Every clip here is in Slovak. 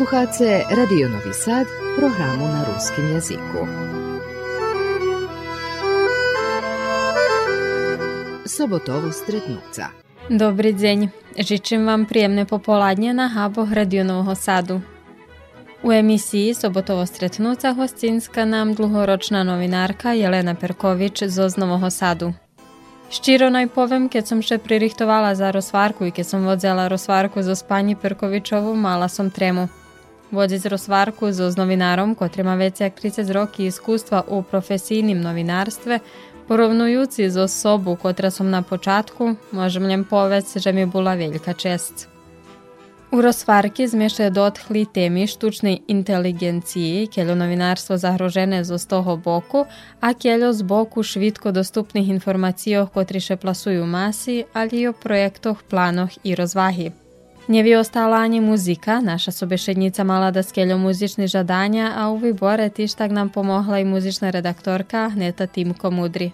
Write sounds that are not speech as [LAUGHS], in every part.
Slušate Radio Novi Sad, programu na ruskim jeziku. Sobotovo stretnuca. Dobri deň. Žičím vám príjemné popoladne na háboch Radio Nového Sadu. U emisiji Sobotovo stretnúca hostinska nám dlhoročná novinárka Jelena Perkovič zo Znovoho Sadu. Štíro naj keď som še pririchtovala za rozvárku i keď som vodzela rozvárku zo Spani Perkovičovu, mala som tremu. Vodziť rozvárku so s novinárom, ktorý má viac 30 roky iskustva u profesijnim novinárstve, porovnujúci zo sobu, ktorá som na počátku, môžem len povedať, že mi bola veľká čest. U rozvárky zmiešajú dotkli témy štučnej inteligencii, keľo novinárstvo zahrožené zo z toho boku a keľo z boku švitko dostupných informácií, ktoré še plasujú masy, ali o projektoch, plánoch i rozvahy. Nevyostala ani muzika, naša sobešednica mala da skeľo muzične žadania a u výbore tiež tak nám pomohla i muzičná redaktorka Neta Timko Mudri.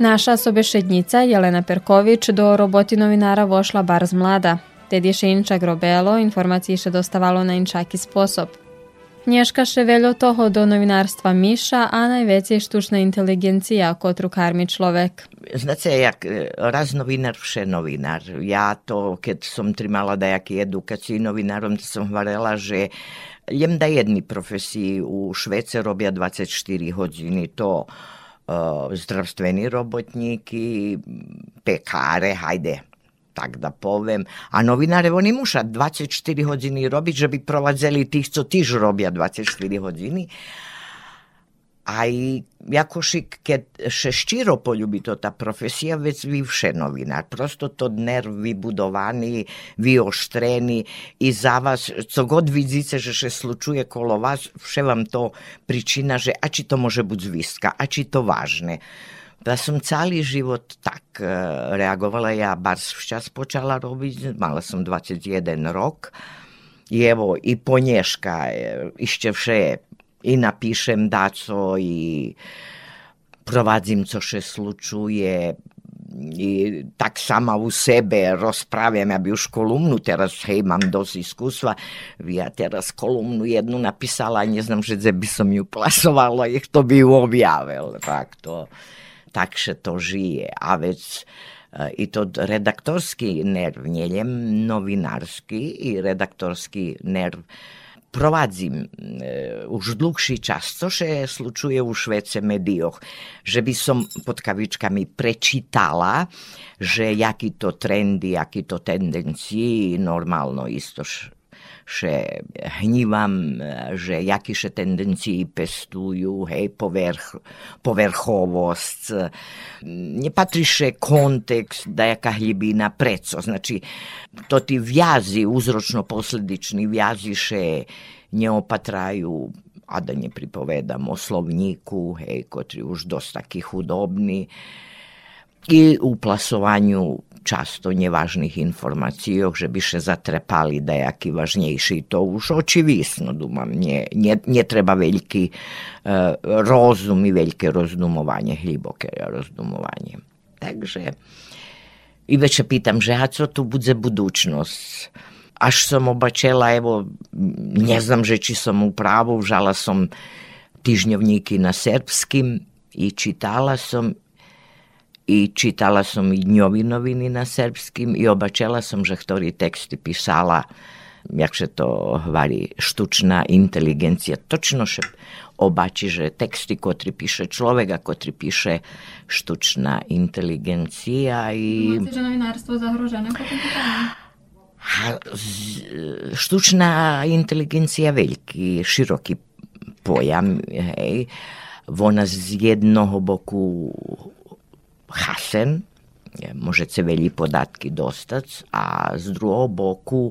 Naša sobešednica Jelena Perković do roboti novinara vošla bar z mlada. Tedy še inčak robelo, informaciji še dostavalo na inčaki sposob. Nješka še veľo toho do novinárstva Miša a najvecej štučna inteligencija, kotru karmi človek. Znate, jak raz novinar, vše novinar. Ja to, keď som trimala dajaký edukaciji novinárom, to som hovorila, že jem da jedni profesiji u Švece robia 24 hodiny, to zdravstveni robotníky, pekáre, hajde, tak da povem. A novinare oni muša 24 hodiny robiť, že by provadzeli tých, co tiež robia 24 hodiny aj jakoši keď še ščiro poljubi to ta profesija, već vi vše novinar. Prosto to nerv vybudovaný, vyoštreni i za vas, co god vidíte, že še slučuje kolo vas, vše vám to pričina, že a či to može buď zviska, a či to vážne. Da som celý život tak reagovala, ja bar včas počala robiť, mala som 21 rok, i i ponješka, ešte vše i napišem daco i provadzim co še slučuje. I tak sama u sebe rozpravljam, ja bi už kolumnu teraz, hej, mam dosť iskustva, ja teraz kolumnu jednu napisala, ne znam že by som ju plasovala, ich to by ju objavil, tak to, takže to žije, a već i to redaktorski nerv, njeljem novinarski i redaktorski nerv provadzím e, už dlhší čas, což je slučuje u Švece medioch, že by som pod kavičkami prečítala, že jaký to trendy, jaký to tendencii, normálno isto že hnívam, že jakiše tendencii pestujú, hej, poverch, poverchovosť, nepatriše kontekst, dajaká hlibina, preco. Znači, to ti vjazi, uzročno-posledični vjazi še neopatraju a da ne pripovedam o slovniku, hej, kotri už dosta taký hudobný, i u plasovanju často nevažných informáciách, že by še zatrepali dajaký važnejší. To už očivisno, dumam, nie, nie, nie veľký e, rozum i veľké rozdumovanie, hlboké rozdumovanie. Takže i već pitam, že a co tu bude budućnost? Až som obačela, evo, ne že či som u pravu, som tižnjovníky na srpskim i čitala som i čitala som i dňovi noviny na srpskim i obačela som, že ktorý teksty písala, jak se to hvari, štučná inteligencija. Točno še obači, že teksty, kotri piše človek a kotri piše štučná inteligencija. I... Máte, že novinárstvo zahrožené Štučná inteligencija veľký, široký pojam, hej. Ona z jednoho boku hasen, môžete veľmi podatky dostať a z druhého boku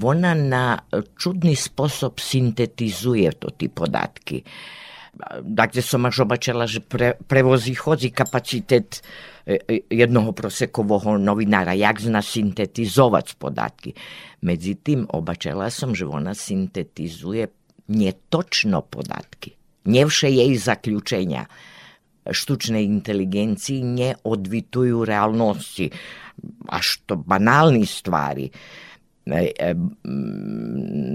Ona na čudný spôsob syntetizuje to tí podatky. Dakle som až obačala, že pre, prevozí chodzi kapacitet e, e, jednoho prosekového novinára, jak zna syntetizovať podatky. Medzi tým obačala som, že ona syntetizuje netočno podatky. Nevše jej zaključenja štučnej inteligenciji ne odvituju realnosti, až to banalni stvari. E,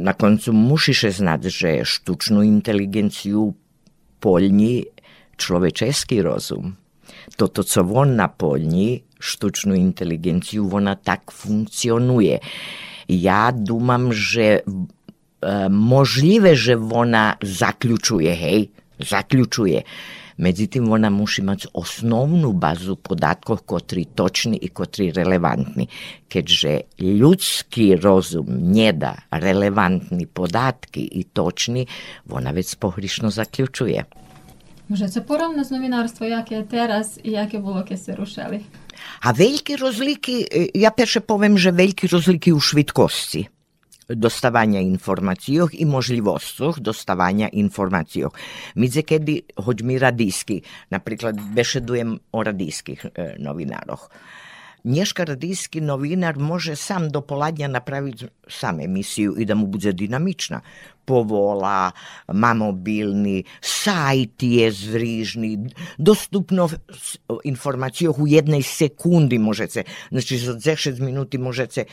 na koncu mušiše znati, že štučnu inteligenciju poljni človečeski rozum. Toto, co on napoljni, štučnu inteligenciju, ona tak funkcionuje. Ja dumam, že e, možljive, že ona zaključuje, hej, zaključuje. Međutim, ona muši imati osnovnu bazu podatkov kotri točni i kotri relevantni. Kedže ljudski rozum njeda relevantni podatki i točni, ona već spohrišno zaključuje. Možete porovnati novinarstvo, jaké je teraz i jaké bolo, keď ste rušali? A veľké rozlíky, e, ja peše poviem, že veľké rozlíky u švitkosti dostawania informacji i możliwościach dostawania informacji. Między kiedy choćmi radijski, na przykład beszedujem o radijskich e, nowinarach. Nješka radijski novinar može sam do poladnja napraviti sam emisiju i da mu bude dinamična. Povola, mamobilni, sajt je zvrižni, dostupno informaciju u jednej sekundi možete, znači za 10 minuti možete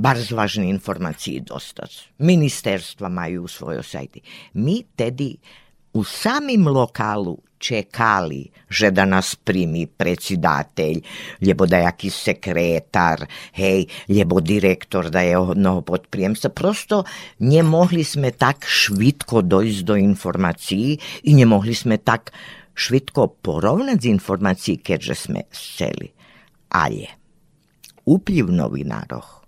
bardzo ważne informacije dostać. Ministerstva majú svoje sajty. My tedy u samim lokalu čekali, že da nas primi predsjedatelj, ljebo da jaki sekretar, hej, ljebo direktor da je jednoho podprijemca. Prosto nie mogli sme tak švitko dojsť do informacií i nie mogli sme tak švitko porovnať z informacií, keďže sme chceli. Ale upliv novinároch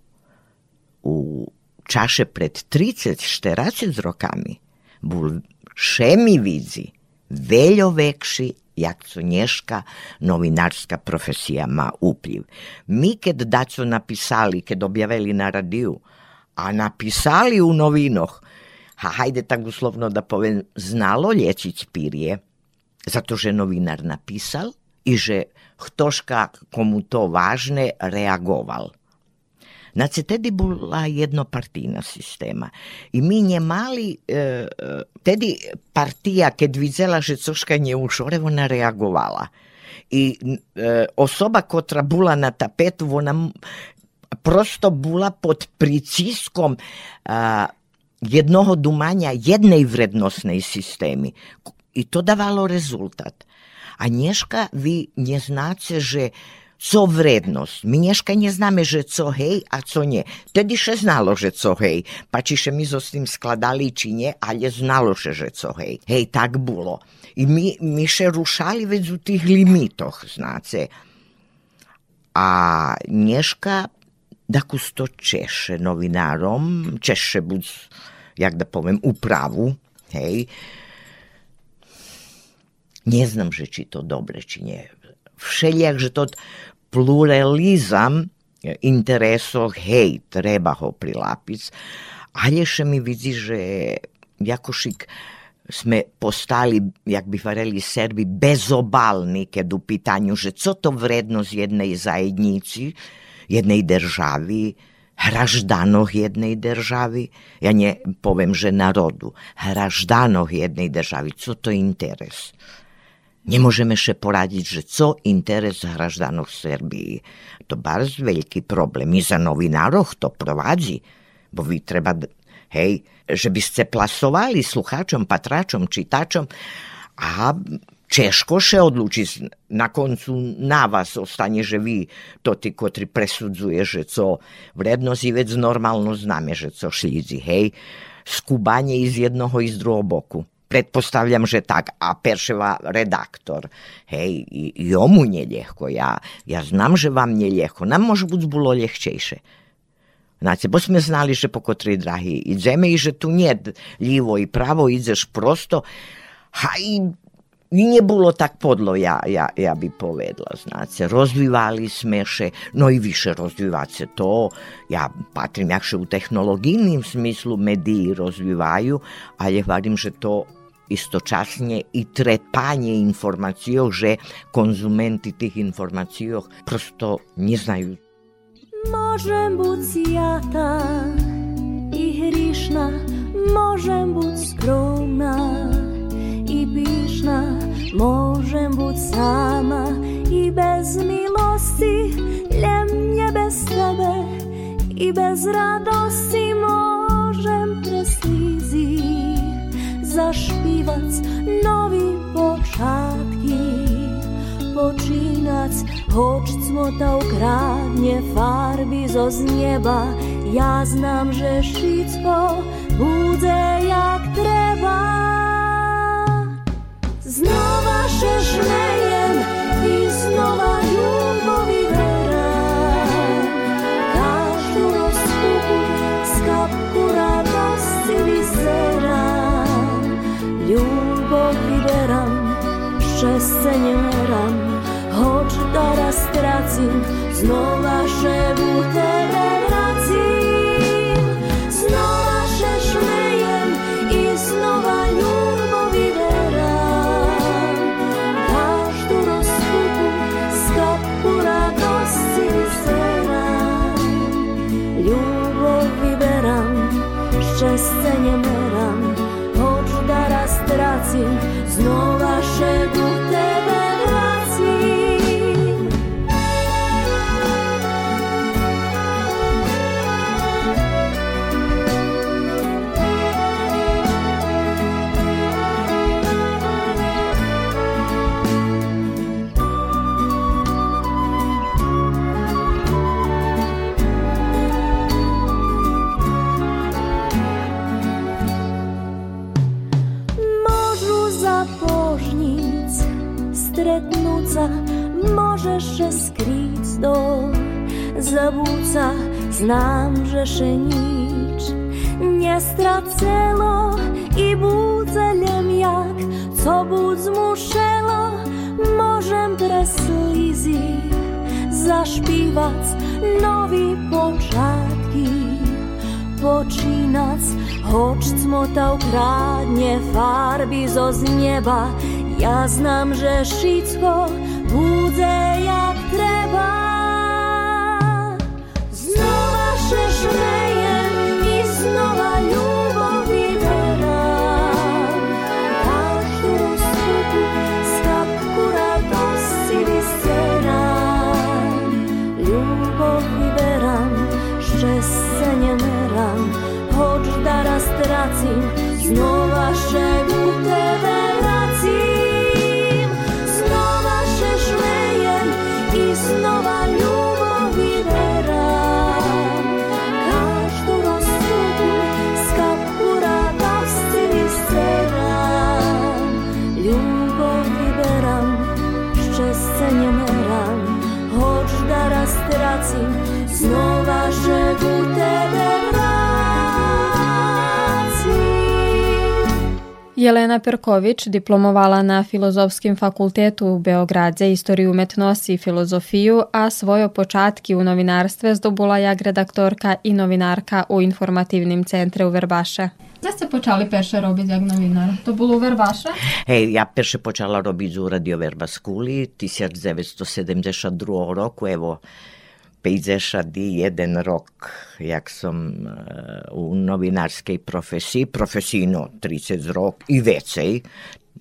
u czasze pred 30-40 rokami bul šemi vizi, veljo vekši jak su nješka novinarska profesija ma upljiv. Mi kad da su napisali, kad objaveli na radiju, a napisali u novinoh, a hajde tako uslovno da povem, znalo lječić pirje, zato že novinar napisal i že htoška komu to važne reagoval. Znači, tedi bola jednopartijna sistema. I mi nje mali, e, e, tedi partija, kad vidjela, že coška nje ušore, ona reagovala. I e, osoba kotra bula na tapetu, ona prosto bula pod priciskom a, jednoho dumanja jednej vrednostnej sistemi. I to davalo rezultat. A nješka vi nje znace, že co vrednosť. My dneška neznáme, že co hej a co nie. Tedy še znalo, že co hej. Pačiše mi so s tým skladali či nie, ale znalo še, že co hej. Hej, tak bolo. I my, my še rušali već u tých limitoch, znáce. A dneška dakus to češe novinárom, češe buď, jak da poviem, upravu, hej. Neznam, že či to dobre, či nie. Všelijak, že to pluralizam interesov, hej, treba ho prilapiť, ale še mi vidí, že Jakošik sme postali, jak by vareli Serbi, bezobalni, keď u pitanju, že co to vrednosť jednej zajednici, jednej državi, hraždanoh jednej državi, ja ne že narodu, hraždanoh jednej državi, co to interes? Nemôžeme še poradiť, že co interes hraždanov Srbiji. To bardzo veľký problém. I za novinároch to provádzi. Bo vy treba, hej, že by ste plasovali slucháčom, patráčom, čitačom a češko še odlučiť. Na koncu na vás ostane, že vy to ty, kotri presudzuje, že co vrednosť vec normálno známe, že co šlídzi, hej, skúbanie i z jednoho i z druhého boku pretpostavljam, že tak. A Perševa redaktor. Hej, jomu neljehko. Ja, ja znam, že vam neljehko. Nam može biti bilo ljehčejše. Znači, bo smo znali, že po kotri drahi idzeme i že tu nije livo i pravo, ideš prosto. Ha i nie było tak podlo, ja, ja, ja bi povedla, znacie. Rozvivali sme še, no i više rozvivati se to. Ja patrim jakše u tehnologijnim smislu, mediji rozvivaju, ali varim, že to istočasnie i trepanje informacjoch, że konsumenty tych informacjoch prosto nie znaju. Možem być jata i hrišna, možem być skromna i bišna, možem bud sama i bez miłości, nje bez tebe i bez radosti možem preslizit. Zašpivac novi počatki počinac hoć cmota ukradnie farbi zo z nieba. Ja znam, że wszystko bude jak treba. Znowa się żmejem i znowa ljubovi Ljubov vyberám, šťastie nemerám Hoď teraz stracím, znova šebu tebe vracím canción zabúca, znám, že še nič nestracelo i budzelem jak, co bud zmušelo, môžem preslízy zašpívať nový počiatky počínac, hoč cmota ukradnie farby zo z nieba. Ja znam, że wszystko bude jak kolan, choć daraz tracim, znowa szedł tebe. Jelena Perković diplomovala na Filozofskim fakultetu u Beogradze istoriju umetnosti i filozofiju, a svoje počatki u novinarstve zdobula jak redaktorka i novinarka u informativnim centre u Verbaše. Gde ste počali perše robiti jak novinar? To bilo u Verbaše? Hej, ja perše počala robiť u Radio Verba Skuli 1972 roku, evo, 51 rok, jak som e, u novinarskej profesiji, profesijno 30 rok i vecej,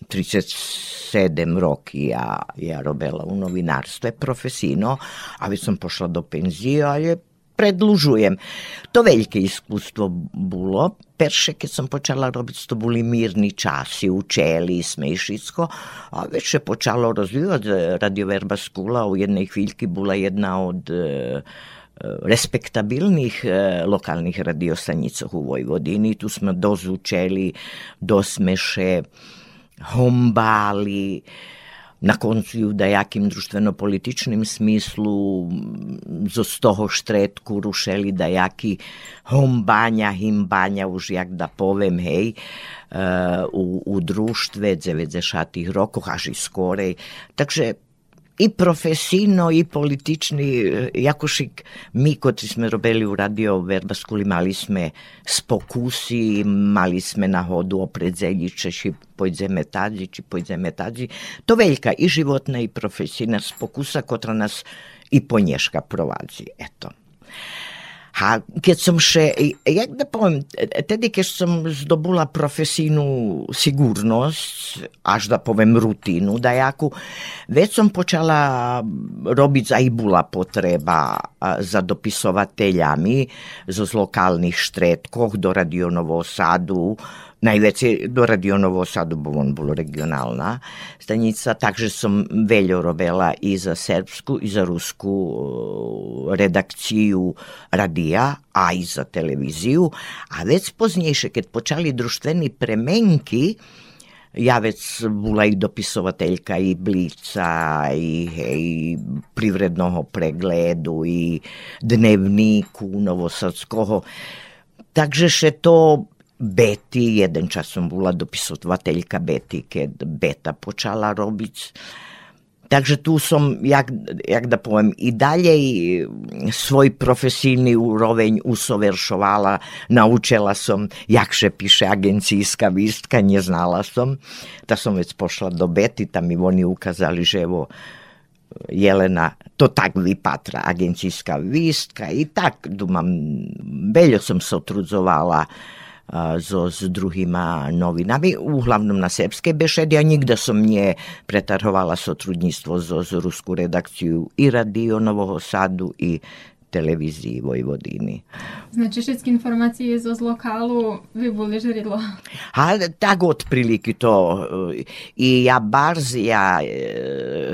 37 roki ja, ja robila u novinarstve profesijno, već sam pošla do penzije, ali predlužujem. To veljke iskustvo bilo. Perše, keď som počala robiť, to boli mirni časi, učeli sme i všetko, a već je počalo rozvijati Radio Verba Skula, u jednej chvíľky bola jedna od e, respektabilnih e, lokalnih radiostanica u Vojvodini. Tu smo dozučeli, dosmeše, hombali, na koncu u dajakim društveno-političnim smislu zo toho štretku rušeli dajaki hombanja, himbanja, už jak da povem, hej, u, u društve 90 rokoch, až i skorej. Takže i profesijno i politični, jakošik mi koji smo robili u Radio Verbaskuli mali sme spokusi, mali sme na hodu opredzeljiče, či pojdeme tadzi, či pojdeme tadzi. To veljka i životna i profesijna spokusa, kotra nas i ponješka provazi. Eto. Ha, ker sem še, jak da povem, tudi ker sem zdobila profesijnu sigurnost, až da povem rutinu, da jaku, već sam počela robiti za i bula potreba za dopisovateljami z lokalnih štretkov do Radio Novo Sadu, Najveće do Radio Sadu, bo on bolo regionalna stanica, takže som veľo robila i za serbsku i za rusku redakciju radija, a i za televiziju, a već poznejšie, keď počali društveni premenki, ja već bola i dopisovateljka i Blica i hej, privrednoho pregledu i dnevniku Novosadskoho. Takže še to Beti, jeden čas som bola dopisovateljka Beti, keď Beta počala robiť. Takže tu som, jak, jak da poviem, i dalje svoj profesijni uroveň usoveršovala. Naučila som, jakše piše agencijska vistka, neznala som. Da som već pošla do Beti, tam mi oni ukazali, že evo, Jelena, to tak vypatra agencijska vistka i tak, dumam, beljo som se otrudzovala so s druhýma novinami, uglavnom na srpske bešedy a nikda som nie pretarhovala sotrudníctvo so, s rusku redakciu i Radio Nového Sadu i televiziji Vojvodini. Znači všetky informacije zo z lokalu vi boli žeridlo? A tak otprilike to. I ja barz, ja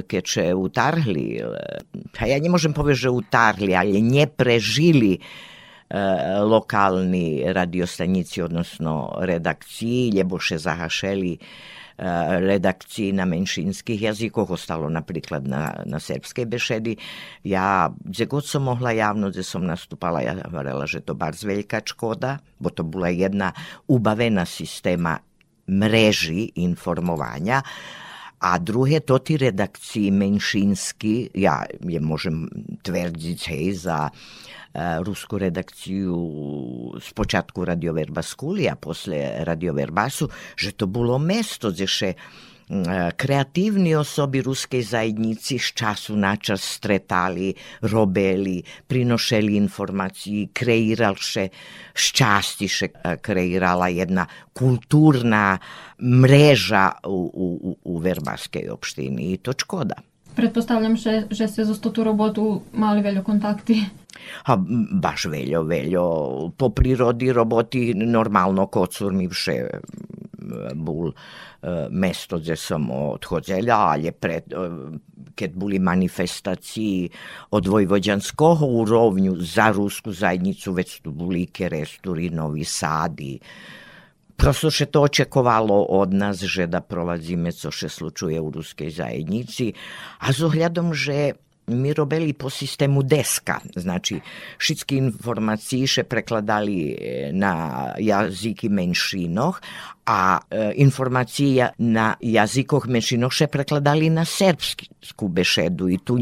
keče utarhli, a ja ne možem povedať, že utarhli, ale ne prežili E, lokalni radiostanici, odnosno redakciji, ljeboše zahašeli e, redakciji na menšinskih jazikoh, ostalo napriklad na, na srpskej bešedi. Ja, gdje god som mohla javno, gdje som nastupala, ja varela, že to bar zveljka škoda, bo to bila jedna ubavena sistema mreži informovanja, a druhé, to ti redakciji menšinski, ja je môžem tvrdiť, hej, za rusku redakciju z počatku Skuli, a posle Verbasu, že to bolo mesto, gdje še kreatívni osoby ruskej zajednici z času na čas stretali, robili, prinošeli informaciji, kreiralše, šťastiše kreirala jedna kulturna mreža u, u, u Verbaskej opštini i to škoda. Pretpostavljam že, že se za sto tu robotu mali veljo kontakti. A baš veljo, veljo. Po prirodi roboti normalno kocurmivše bul e, mesto gdje sam odhodzelja, ali pred, e, kad buli manifestaciji od Vojvođanskog u Rovnju za rusku zajednicu, već tu bili Keresturi, Novi Sadi, še to očekovalo od nas, že da prolazíme, co še slučuje u ruskej zajednici, a s ohľadom, že mi robili po sistemu deska, znači všetky informacije prekladali e, na jazyky menšinoh, a e, informacije na jazykoch menšinoh še prekladali na srpsku bešedu i tu,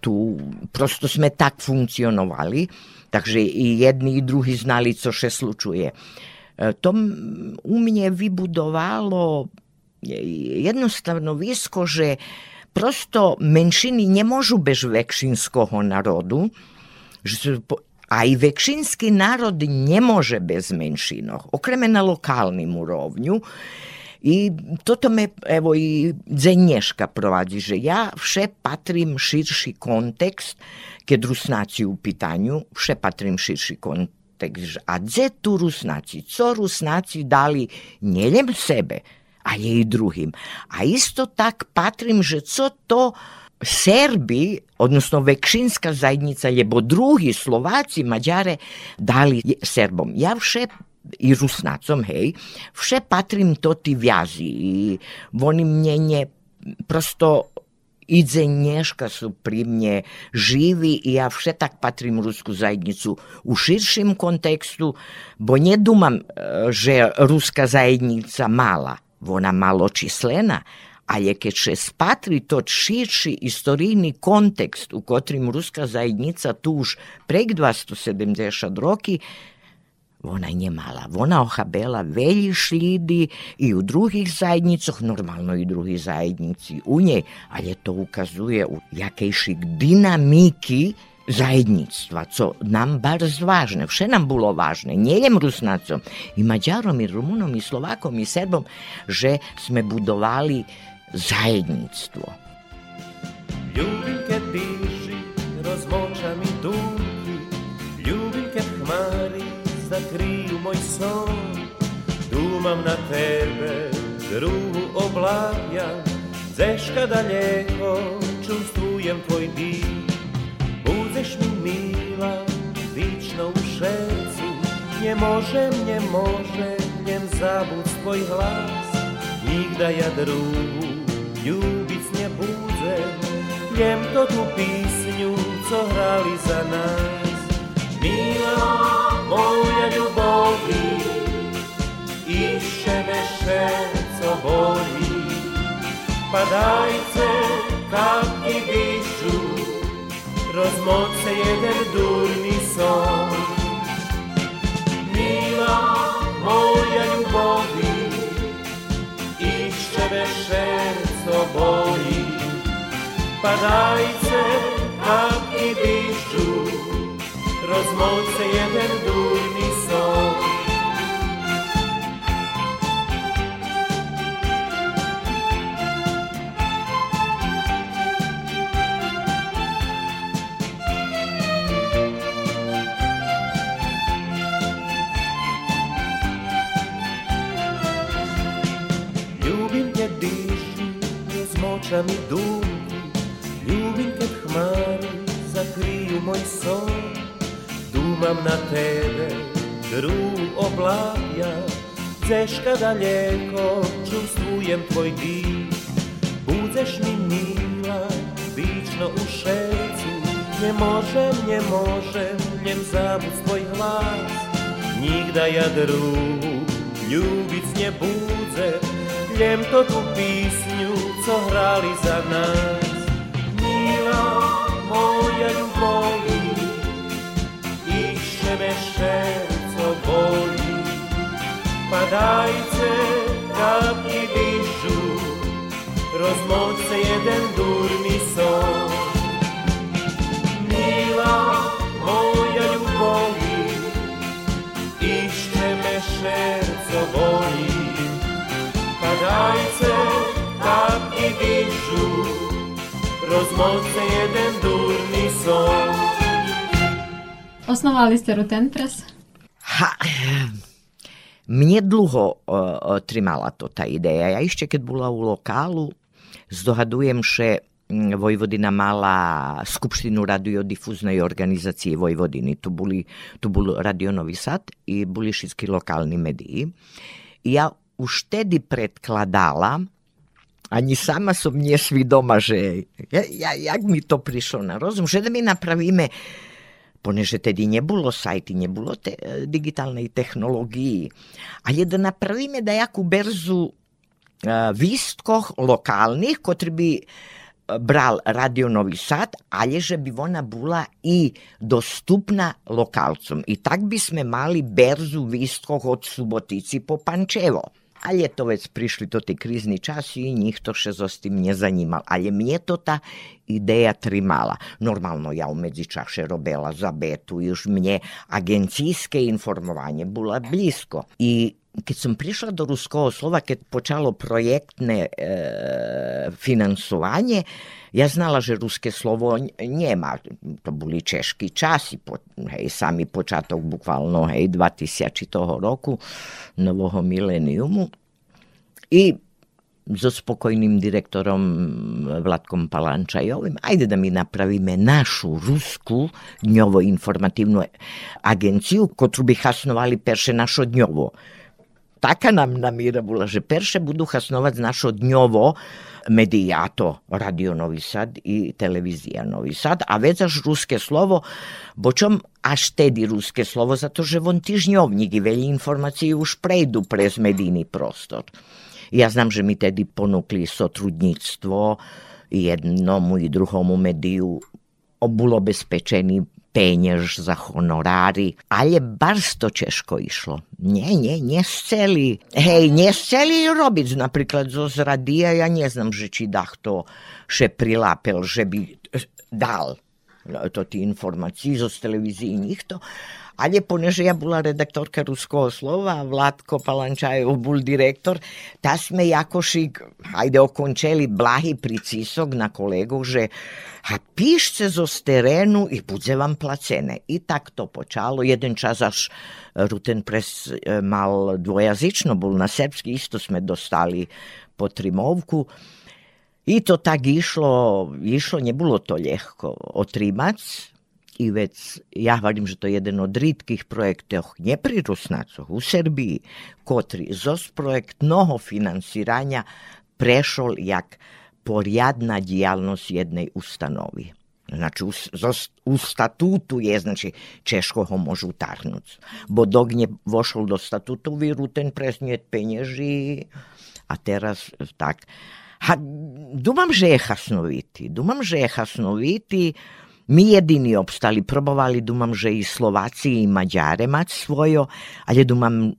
tu prosto sme tak funkcionovali, takže i jedni i drugi znali co še slučuje. E, to u mne vybudovalo jednostavno visko, že prosto menšiny nemôžu bez vekšinského narodu, že a i vekšinski narod ne može bez menšinov, okreme na lokalnim urovnju. I toto me, evo i Dzenješka provadi, že ja vše patrim širši kontekst, keď Rusnaci u pitanju, vše patrim širši kontekst. A gdje tu Rusnaci? Co Rusnaci dali njeljem sebe, a jej druhým. A isto tak patrím, že co to Serbi, odnosno vekšinska zajednica, lebo drugi Slováci, Maďare dali Serbom. Ja vše i Rusnacom, hej, vše patrím to ti vjazi i oni mne ne, prosto Idzenješka su pri mnje živi i ja vše tak patrim rusku zajednicu u širšim kontekstu, bo nje dumam, e, že ruska zajednica mala, ona maločislena, ali keď še spatri to širši istorijni kontekst u kotrim ruska zajednica tu už prek 270 roki, Ona nie mala. Ona ochabela veľi šlídy i u druhých zajednicoch, normalno i drugi zajednici u njej, ali to ukazuje u jakejšik dinamiki zajednictva, co nam bar zvažne, vše nam bilo važne, njeljem Rusnacom, i Mađarom, i Rumunom, i Slovakom, i Serbom, že sme budovali zajednictvo. Ljubim kad diši rozmočani dunki, ljubim zakriju moj son, dumam na tebe, drugu oblagja, zeška daleko, čustvujem tvoj dik, budeš mi mila, vično u šercu, nie možem, nie možem, njem zabud tvoj hlas, nigda ja drugu ljubic nie budzę, njem to tu pisnju, co hrali za nas. Mila, moja ljubovi, išće me šerco boli, pa dajce kapki dišu, rozmoce jeden durni son. Mila, moja ljubovi, išće me šerco boli, pa dajce kapki dišu, rozmoce jeden durni son. Ljubim kad diši, rozmočani dumki, ljubim kad hmari zakriju moj son. Dumam na tebe, dru oblakja, Zeška daleko, čustvujem tvoj dik. Budzeš mi mila, vično u šercu, Nie možem, nie možem, njem zabud tvoj glas. Nigda ja drugu ljubic nie budzę, Njem to tu pisnju, co hrali za nas. Pa dajce kapki dišu, rozmoce jeden durni son. Mila, moja ljubovi, išće me šerco boli, pa dajce kapki dišu, rozmoce jeden durni son. Osnovali ste Rutentras? Ha, mne dlho uh, trimala to tá ideja. Ja ešte keď bola u lokálu, zdohadujem, že Vojvodina mala skupštinu radiodifuznej organizacije Vojvodiny. Tu, boli, tu bol Radio Novi Sad i boli všetky lokálni mediji. Ja už tedy predkladala ani sama som nesvidoma, že ja, ja, jak mi to prišlo na rozum, že da mi napravíme poneže tedy nebolo sajty, nebolo było te, e, digitalnej technologii, ale da napravíme da jaku berzu e, vistkoh lokalnih, ktorý by e, bral Radio Novi Sad, ale že bi ona bola i dostupna lokalcom. I tak bismo mali berzu vistkoh od Subotici po Pančevo. Ale to vec prišli to tie krízni časy, nikto še so s tým nezanímal. Ale mne to tá ideja trimala. Normalno ja u medzičaše robila za betu i už mne agencijske informovanje bula blisko. I keď som prišla do ruského slova, keď počalo projektné e, finansovanie, ja znala, že ruské slovo nema. To boli češki časi, po, hej, sami počatok bukvalno, hej, 2000 toho roku, nového mileniumu. I so spokojným direktorom Vladkom Palančajovým, ajde da mi napravíme našu rusku dňovo-informatívnu agenciu, ktorú by hasnovali perše našo dňovo taká nám namíra bola, že perše budú hasnovať našo dňovo medijato Radio Novi Sad i televizija Novi Sad, a vezaš ruske slovo, bočom a štedi ruske slovo, zato že von tižnjovnik i velji informacije už prejdu prez medijni prostor. Ja znam, že mi tedi ponukli sotrudnictvo jednomu i drugomu mediju obulo bezpečeni peněž za honorári, ale to češko išlo. Nie, nie, nie sceli. Hej, nie sceli robiť napríklad zo zradija, ja ne znam, že či dah to še prilapel, že by dal to ti informaciji zo televiziji nikto, ale poneže ja bola redaktorka Ruského slova, Vladko Palančajov bol direktor, ta sme jakoši, hajde, okončili blahy pricisok na kolegu, že a píšte zo z terénu i bude vám placené. I tak to počalo. Jeden čas až Ruten Press e, mal dvojazyčno, bol na srbski, isto sme dostali po trimovku. I to tak išlo, išlo, nebolo to ľahko otrimať, i vec, ja hovorím, že to je jeden od ritkých projektov, ne pri Rusnacoch, u Srbiji, kotri zos projekt mnoho finansiranja prešol jak porjadna dijalnost jednej ustanovi. Znači, u, u statutu je, znači, Češko ho možu tarnuc. Bo dok nje vošol do statutu, vi ruten presnijet penježi, a teraz tak. Ha, dumam, že je hasnoviti. Dumam, že je hasnoviti, Mi jedini obstali, probovali, dumam, že i Slovaci i Maďare mať svojo, ale dumam,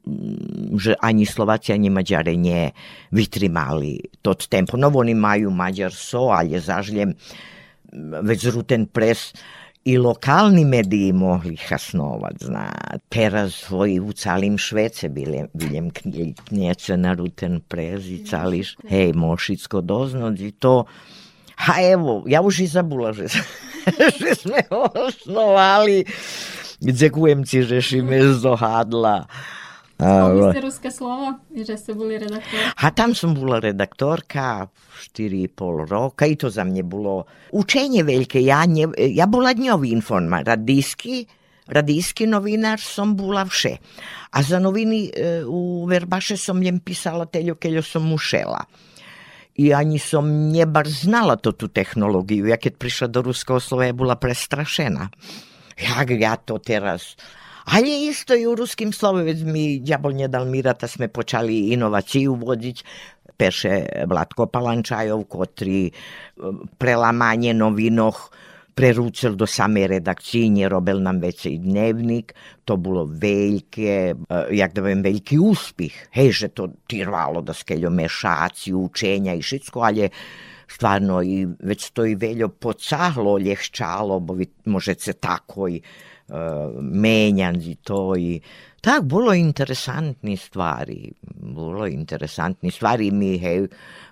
že ani Slovaci, ani Maďare nie vytrimali to tempo. No oni majú Maďarso, ale zažljem već Ruten Pres i lokalni mediji mohli hasnovat, zna. Teraz svoji u calim Švece bile, biljem knjece na Ruten Pres i cališ, hej, Mošicko doznod i to, ha evo, ja už i zabula, že [LAUGHS] že sme ho osnovali. Že si mi zohádla. Spomenuli ste ruské slovo, že ste boli redaktor? A tam som bola redaktorka 4,5 roka i to za mne bolo učenje veľké. Ja, ne, ja bola dňový informa, radijski, radijski novinar som bola vše. A za noviny e, u Verbaše som jem pisala teľo, keľo som mušela i ani som nebar znala to tu technológiu. Ja keď prišla do ruského slova, ja bola prestrašená. Jak ja to teraz... Ale isto i u ruskim slovovec mi djabol ne dal mirata sme počali inovaciju vodiť. Peše Vlatko Palančajov, kotri e, prelamanje novinoh prerúcil do samej redakciji, nerobil nám veci dnevník, to veľké, uh, jak da viem, veľký úspech. Hej, že to trvalo da skeľo mešáci, učenja i všetko, ale stvarno i već to i veljo pocahlo, ljehčalo, bo vi možete tako i uh, menjanzi to i tak, bolo interesantni stvari, bolo interesantni stvari mi, hej,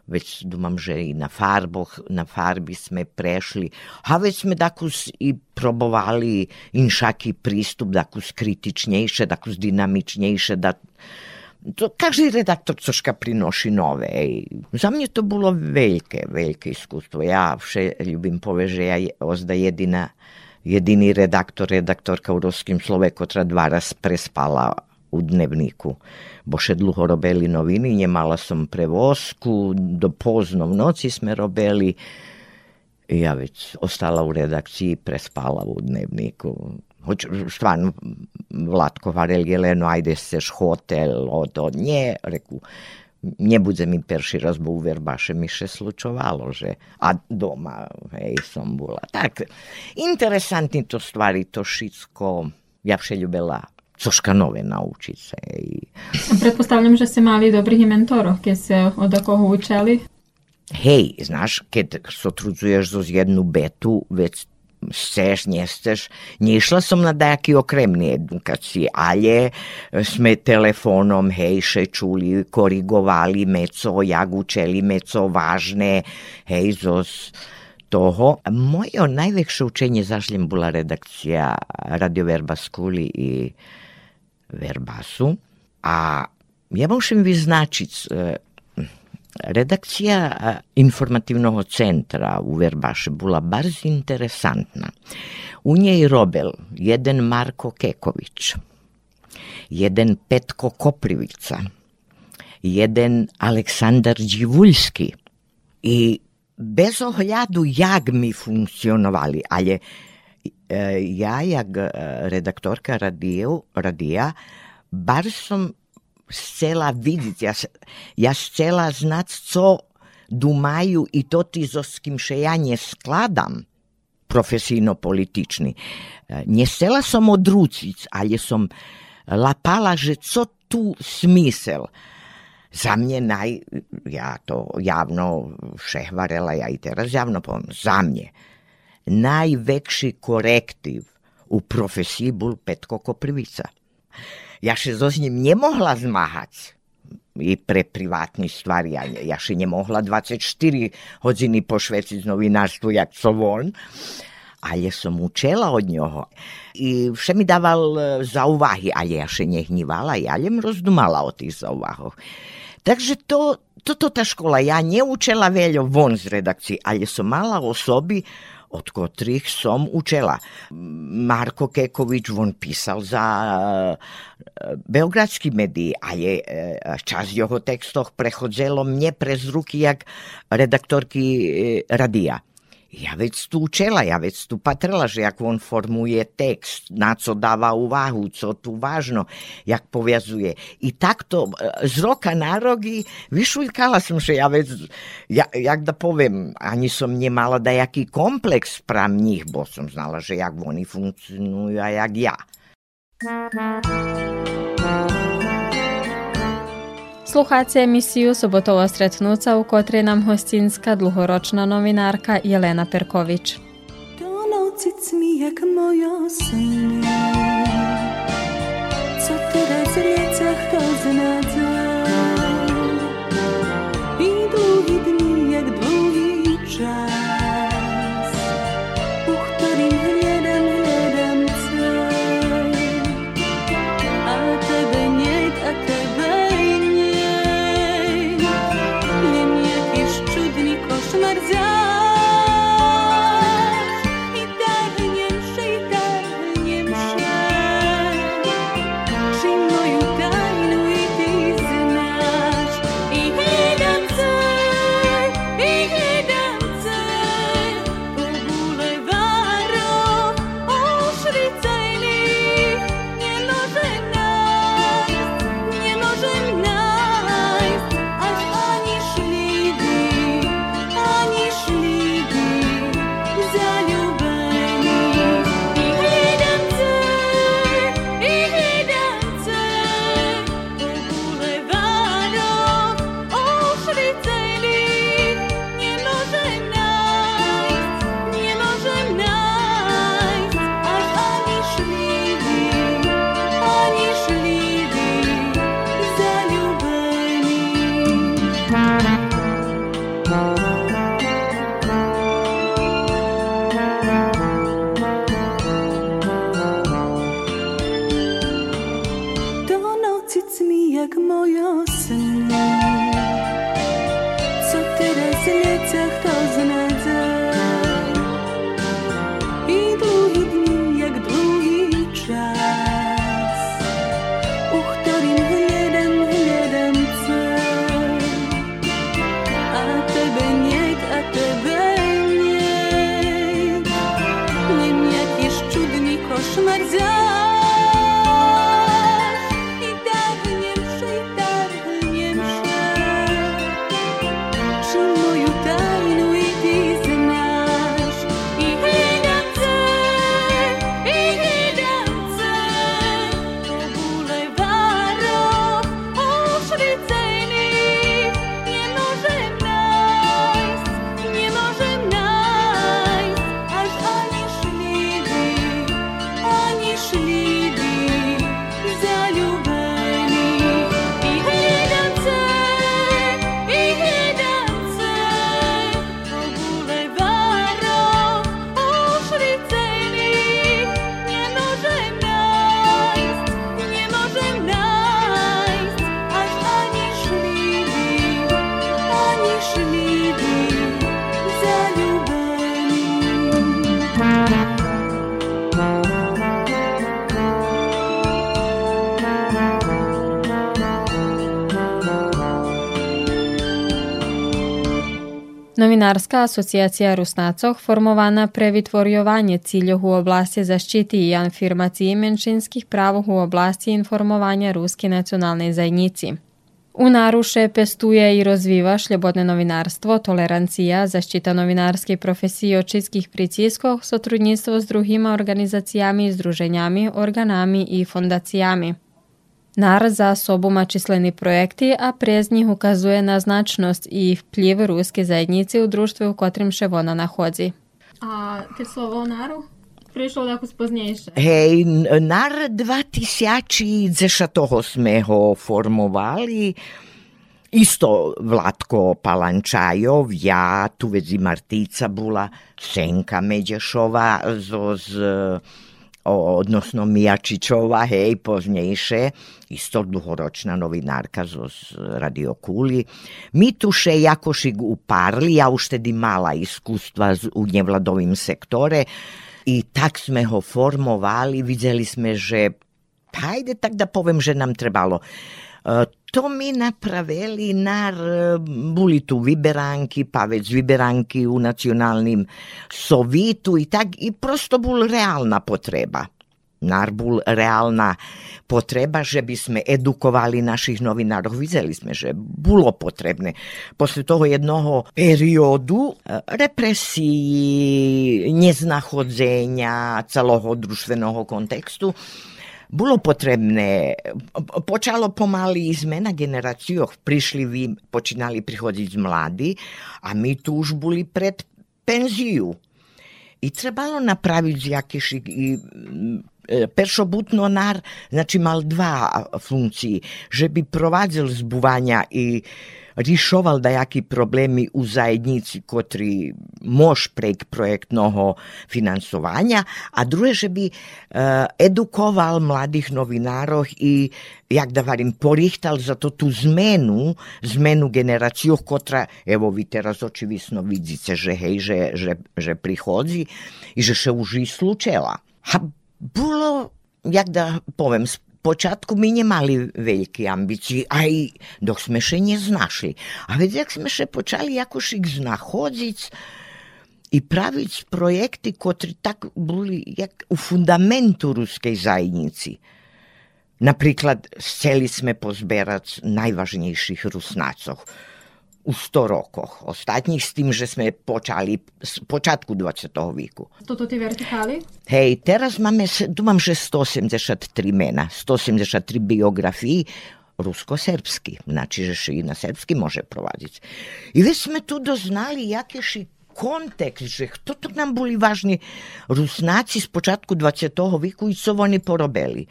već dumam, že i na farboh, na farbi sme prešli, a već sme dakus i probovali inšaki pristup, dakus kritičnejše, dakus dinamičnejše, da to každý redaktor coška prinoši nové. Ej. Za mne to bolo veľké, veľké iskustvo. Ja vše ľubím povie, že ja ozda jedina, jediný redaktor, redaktorka u Ruskim slove, kotra dva raz prespala u dnevniku bo še dlho robili noviny, nemala som prevozku, do pozno v noci sme robili. Ja već ostala u redakciji, prespala u dnevniku. Hoć, stvarno, Vlatko Varel Jeleno, ajde seš hotel od, nje, reku, nebude mi perši raz, bo baše mi še slučovalo, že a doma, hej, som bola. Tak, interesantni to stvari, to šitsko, ja vše ljubila coška nové naučiť sa. Predpostavljam, že ste mali dobrých mentorov, keď ste od koho učili. Hej, znaš, keď sotrudzuješ zo jednu betu, već chceš, nesteš. Nešla som na dajaký okremný edukácii, ale sme telefónom, hej, še čuli, korigovali meco, jak učeli meco vážne, hej, zos toho. Moje najväčšie učenie zažljem bola redakcia Radio Verba Skuli i Verbasu. A ja môžem vyznačiť e, redakcija e, informativnog centra u Verbaše bila barz interesantna. U njej robel jedan Marko Keković, jedan Petko Koprivica, jeden Aleksandar Đivulski. I bez ohľadu, jak mi funkcionovali, ale e, ja, jak e, redaktorka radio, radia, bar som chcela vidieť, ja, ja chcela znať, co думаю, i to ty, so s kým še ja neskladam profesijno-politični. Не chcela som odrúciť, ale som lapala, že co tu smysel. Za mne naj, ja to javno šehvarela, ja i teraz javno poviem, za mne najväčší korektív u profesii bol Petko Koprivica. Ja še so s ním nemohla zmahať i pre privátne stvari. Ja, ja nemohla 24 hodiny pošveciť novinárstvu, jak co on. Ale som učela od ňoho. I vše mi dával e, za uvahy, ale ja še nehnívala, ja len rozdumala o tých zauvahoch. Takže to, toto tá škola, ja neučela veľa von z redakcie, ale som mala osoby, od ktorých som učela. Marko Kekovič, on písal za e, beogradský médií a je e, časť jeho textoch prechodzelo mne prez ruky jak redaktorky e, radia. Ja vec tu učela, ja vec tu patrela, že jak on formuje text, na co dáva uvahu, co tu vážno, jak poviazuje. I takto z roka na roky vyšuľkala som, že ja vec, ja, jak da poviem, ani som nemala dajaký komplex pra nich, bo som znala, že jak oni funkcionujú a jak ja. Sluhați emisiju Sobotova sretnuca u kotrej nam hostinska dlugoročna novinarka Jelena Perković. Donocic mi. I dni. Novinárska asociacija Rusnacoh formovana pre vytvorjovanje ciljov u oblasti zaštiti i afirmaciji menšinskih pravov u oblasti informovanja ruske nacionalnej zajednici. U naruše pestuje i rozviva šljobodne novinarstvo, tolerancija, zaštita novinarskiej profesiji od čistskih priciskov, sotrudnictvo s drugima organizacijami, združenjami, organami i fondacijami. NAR za sobą ma číslený projekty a prez nich ukazuje na značnosť i vplyv ruskej zajednici u društvu, u kotrym še ona nachodzi. A te slovo NARu? Prišlo tako spoznejšie. Hej, NAR 2010 toho sme ho formovali. Isto Vlatko Palančajov, ja, tu vezi Martica Bula, Senka Međešova zo z odnosno Mijačićova, hej, poznejšie, isto dlhoročná novinárka zo z Radio Kuli. Mi tuše jakošik uparli, ja už tedy mala iskustva u nevladovým sektore i tak sme ho formovali, videli sme, že hajde tak da povem, že nam trebalo to mi napravili nar boli tu vyberánky, pa već vyberánky u nacionalnim sovitu i tak i prosto bol reálna potreba. Nar bol reálna potreba, že by sme edukovali našich novinárov. Videli sme, že bolo potrebné. Posle toho jednoho periodu represii, neznachodzenia celého društveného kontextu, bolo potrebné, počalo pomaly zmena generáciách, prišli vy, počínali prichodiť mladí a my tu už boli pred penziu. I trebalo napraviť jakýši i peršobutno nar, znači mal dva funkciji, že bi provadzil zbuvanja i rješoval dajaký problemi u zajednici kotri mož prek projektnoho finansovanja, a druge, že bi uh, edukoval mladih novinarov i jak da varim, porihtal za to tu zmenu, zmenu generaciju, kotra, evo vi teraz očivisno vidite, že hej, že, že, že prihodzi i že se už i slučela. A bolo, jak da povem, počátku my nemali veľké ambície, aj dok sme še neznašli. A veď, jak sme še počali jakošik znachodziť i praviť projekty, kotri tak boli jak u fundamentu ruskej zajednici. Napríklad, chceli sme pozberať najvažnejších rusnácoch u 100 rokoch. Ostatních s tým, že sme počali z počiatku 20. veku. Toto tie vertikály? Hej, teraz máme, mám, že 183 mena, 183 biografii, rusko-serbsky, znači, že i na serbski može provadiť. I već sme tu doznali, jaké ši kontekst, že kto to nam boli važni rusnaci z počátku 20. veku i co oni porobili.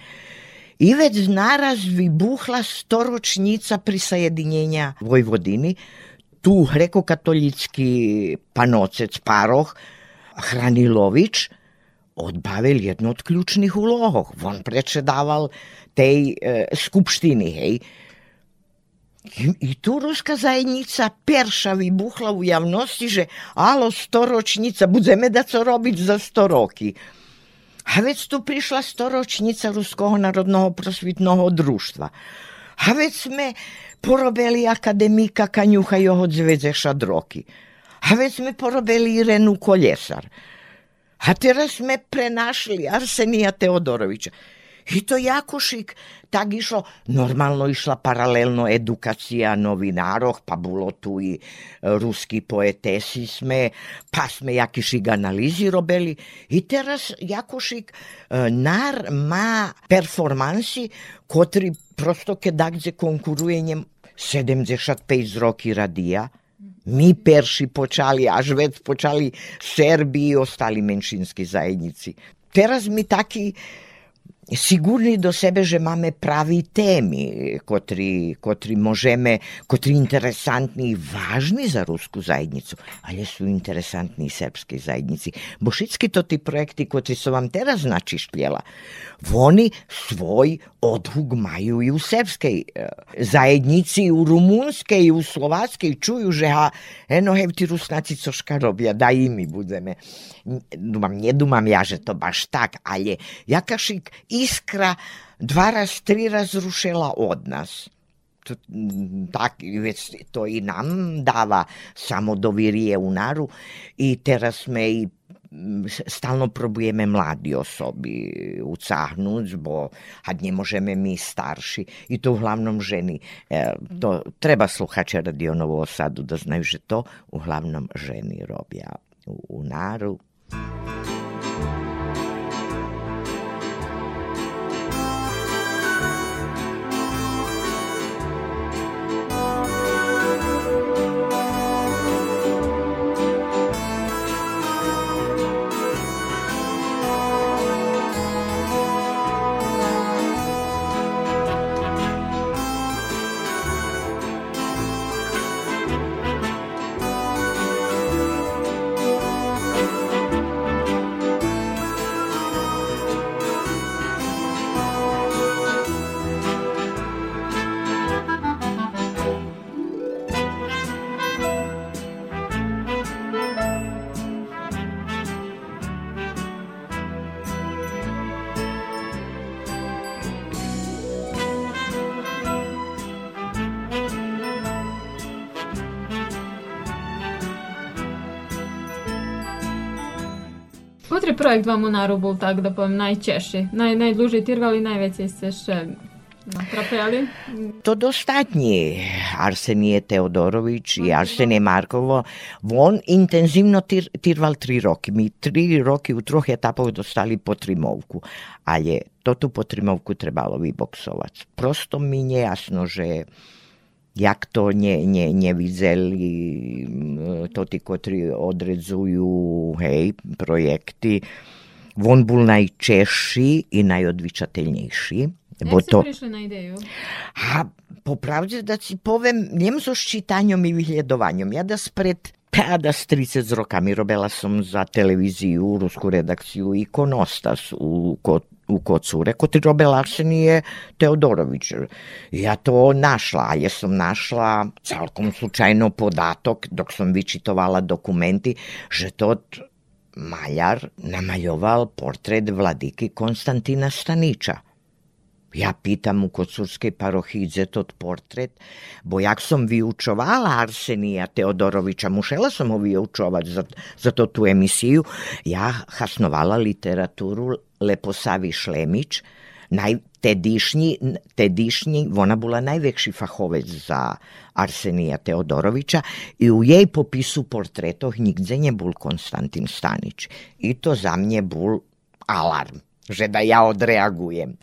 I već naraz vybuchla storočnica prisajedinjenja Vojvodini, tu grekokatolický panocec Paroch Hranilovič odbavil jednu od ključnih úloh. On predsedával tej e, skupštiny, hej. I, tu ruska zajednica perša vybuchla u javnosti, že alo, storočnica, budeme da co robiť za sto roky. A veď tu prišla storočnica Ruského národného prosvitného družstva. A veď sme porobili akademika Kaňucha jeho 90 roky. A veď sme porobili Irenu Kolesar. A teraz sme prenašli Arsenija Teodorovića. I to Jakošik tak išlo, normalno išla paralelno edukacija novinárov, pa bolo tu i ruski poetesi sme, pa sme jakišik analizi robili. I teraz Jakošik nar má performansi, kotri prosto kedakdze konkuruje njem 75 roky radia. Mi perši počali, až već počali Srbi i ostali menšinski zajednici. Teraz mi taki sigurni do sebe, že máme pravi temi, kotri, kotri možeme, kotri interesantni i važni za rusku zajednicu, ali su interesantni i srpske zajednici. Bo všetky to ti projekti, kotri su vam teraz načišpljela, oni svoj odhug maju i u srpskej zajednici, u rumunskej i u slovackej čuju, že ha, eno hev ti rusnaci coška robia, da i mi budeme. Dumam, nedumam ja, že to baš tak, ali jakašik iskra dva raz, tri raz rušila od nas. To, mm, tak, već to i nam dava samo dovirije u naru i teraz me i mm, stalno probujeme mladi osobi ucahnut, bo had nje možeme mi starši i to uglavnom ženi. E, to treba sluhače radio Novo Osadu da znaju že to uglavnom ženi robja u, u naru. Thank. projekt v Amunaru był, tak da powiem, najcięższy. Naj, najdłużej tirwał i najwięcej jeszcze natrapiali. To dostatnji. Arsenije Teodorović i no, Arsenije no. Markovo. On intenzivno tir, tirval tri roki. Mi tri roki u troch etapov dostali po trimovku. Ali je to tu po trimovku trebalo boksovati. Prosto mi je jasno, že jak to ne, ne, nevideli to tí, ktorí odredzujú hej, projekty. On bol najčešší i najodvičateľnejší. Ste to... prišli na ideju? A popravde da si povem, nem so ščitanjom i vyhľadovanjom. Ja da spred da s 30 rokami robila som za televíziu, rusku redakciu Ikonostas u, u Kocure, kod robila Arsenije Teodorović. Ja to našla, ja sam našla celkom slučajno podatok, dok sam vyčitovala dokumenti, že tot maljar namaljoval portret vladiki Konstantina Staniča. Ja pitam u Kocurskej parohidze tot portret, bo jak som vyučovala Arsenija Teodorovića, mušela som ho vyučovať za, za to tu emisiju, ja hasnovala literaturu Leposavi Šlemić, naj, tedišnji, tedišnji, ona bola najväčší fachovec za Arsenija Teodorovića i u jej popisu portretoh nigde nebol Konstantin Stanić. I to za mne bol alarm, že da ja odreagujem.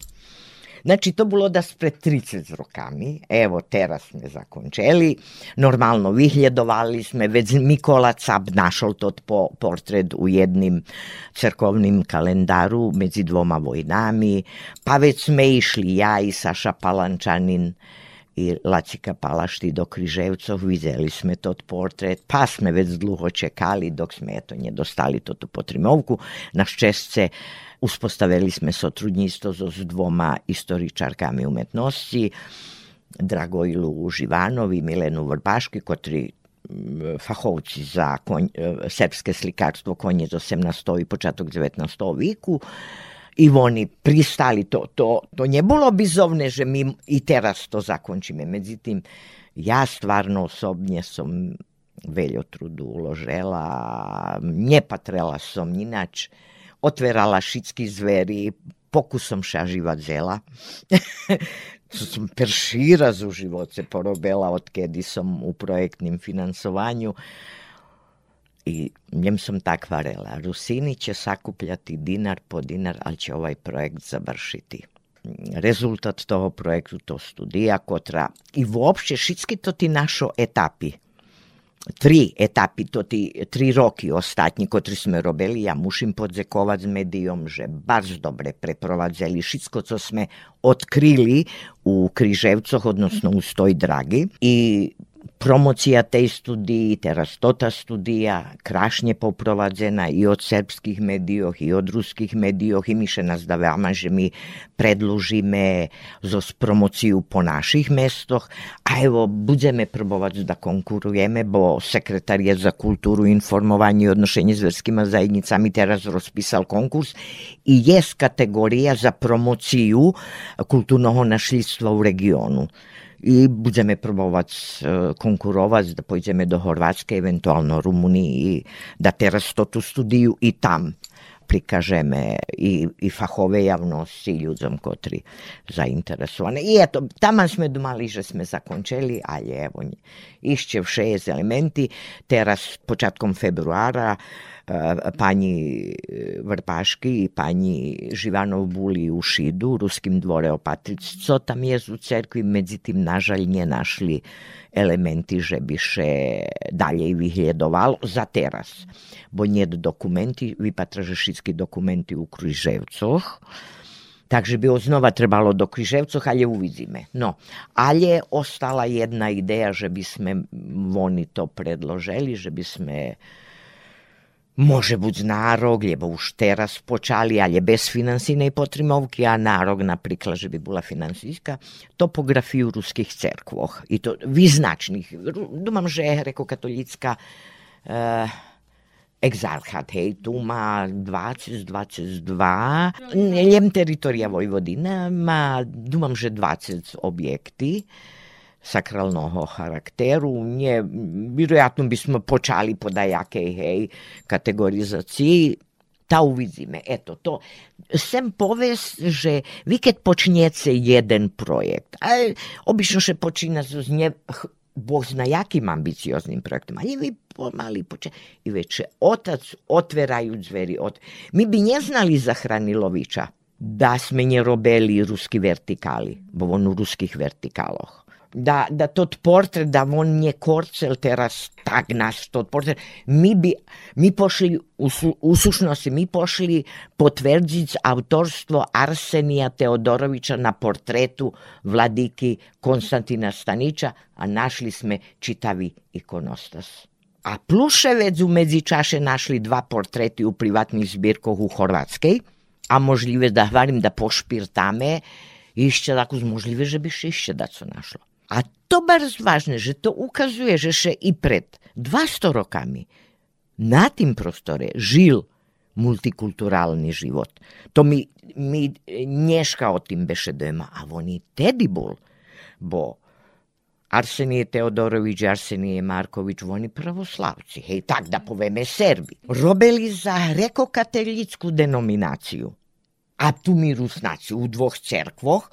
Znači, to bilo da spred 30 rokami, evo, teraz sme zakončeli, normalno vyhľadovali sme, već Mikola Cap našol tot po, portret u jednim crkovnim kalendaru medzi dvoma vojnami, pa već sme išli ja i Saša Palančanin, i Lacika Palašti do Križevcov, videli sme tot portret, pa sme već dlho čekali dok sme eto nje dostali toto potrimovku. Naš česce Uspostavili sme sotrudníctvo so s dvoma historičarkami umetnosti, Dragoilu Živanovi, Milenu Vrbaški, kotri fachovci za konj, e, srpske slikarstvo konje z 18. i početok 19. viku i oni pristali to, to, to nje bilo bizovne, že mi i teraz to zakončíme. Međutim, ja stvarno osobnje som veľo trudu uložela, nepatrela som inač, otverala šicky zveri, pokusom šaživať zela. [LAUGHS] som prší raz u živote porobila, odkedy som u projektnim finansovanju. I njem sam tak varela. Rusini će sakupljati dinar po dinar, ali će ovaj projekt završiti. Rezultat toho projektu to studija kotra i uopšte šitski to ti našo etapi tri etapi, to ti tri roky ostatní, kotri sme robili, ja musím podzekovať s médiom, že bardzo dobre preprovadzeli všetko, co sme odkryli u Križevcoch, odnosno u Stoj Dragi. I promocija tej studiji, teraz tota studija krašne poprovadzena i od srpskih medijoh i od ruskih medijoh i miše nas da veoma, že mi predlužime zo promociju po naših mestoh, a evo, budeme probovať da konkurujeme, bo sekretarijet za kulturu, informovanje i odnošenje s verskima zajednicami teraz rozpisal konkurs. I jest kategorija za promociju kulturnog našljstva u regionu i budeme probovac e, konkurovac da pojdeme do Horvatske, eventualno Rumuniji i da teraz to tu studiju i tam prikažeme i, i fahove javnosti i ljudom kotri zainteresovane. I eto, taman smo domali, že sme zakončeli, ali evo, išće vše šest elementi. Teraz, početkom februara, pani Vrpaški i pani Živanov Buli u Šidu, Ruskim dvore opatric, co tam je u cerkvi, međutim, nažalj, nije našli elementi, že by še dalje vyhľadovalo za teraz. Bo nie dokumenti, vypatra, že všetky dokumenty u Križevcoch, Takže by ho trebalo do Križevcoch, ale uvidíme. No, ale ostala jedna ideja, že by sme oni to predložili, že by sme Može buď nárok, lebo už teraz počali, ale bez finansijnej potrimovky, a nárok napríklad, že by bola finansijska topografiju ruských cerkvoch. I to vyznačných. Dúmam, že grekokatolická uh, exarchat, hej, tu má 20-22, jem teritoria Vojvodina, má, dúmam, že 20 objekty sakralnog charakteru. Nie, vjerojatno bismo počali po dajakej hej, kategorizaciji, ta uvidíme. Eto, to. Sem povest, že vi kad počnete jeden projekt, a obično še počína z nje, Bog zna jakim ambicioznim projektom, ali vi pomali poče... I već otac otveraju dveri. Od... Mi bi nje znali za Hranilovića da sme nje robeli ruski vertikali, bo on u ruskih vertikaloh da, da tot portret, da on nije korcel teraz tak nas tot portret. Mi bi, mi pošli, u, u sušnosti, mi pošli potvrditi autorstvo Arsenija Teodorovića na portretu vladiki Konstantina Stanića, a našli sme čitavi ikonostas. A Pluševec u medzičaše našli dva portreti u privatnih zbirkoh u Horvatskej, a možljive da hvalim da pošpirtame, išće tako možljive, že bi išće da su našlo. A to bardzo ważne, že to ukazuje, že še i pred 200 rokami na tým prostore žil multikulturálny život. To mi, mi neška o tým bešedujeme, a on i tedy bol, bo Arsenije Teodorović, Arsenije Marković, oni pravoslavci, hej, tak da poveme Serbi. Robili za grekokatolickú denominaciju. A tu mi Rusnaci u dvoch cerkvoch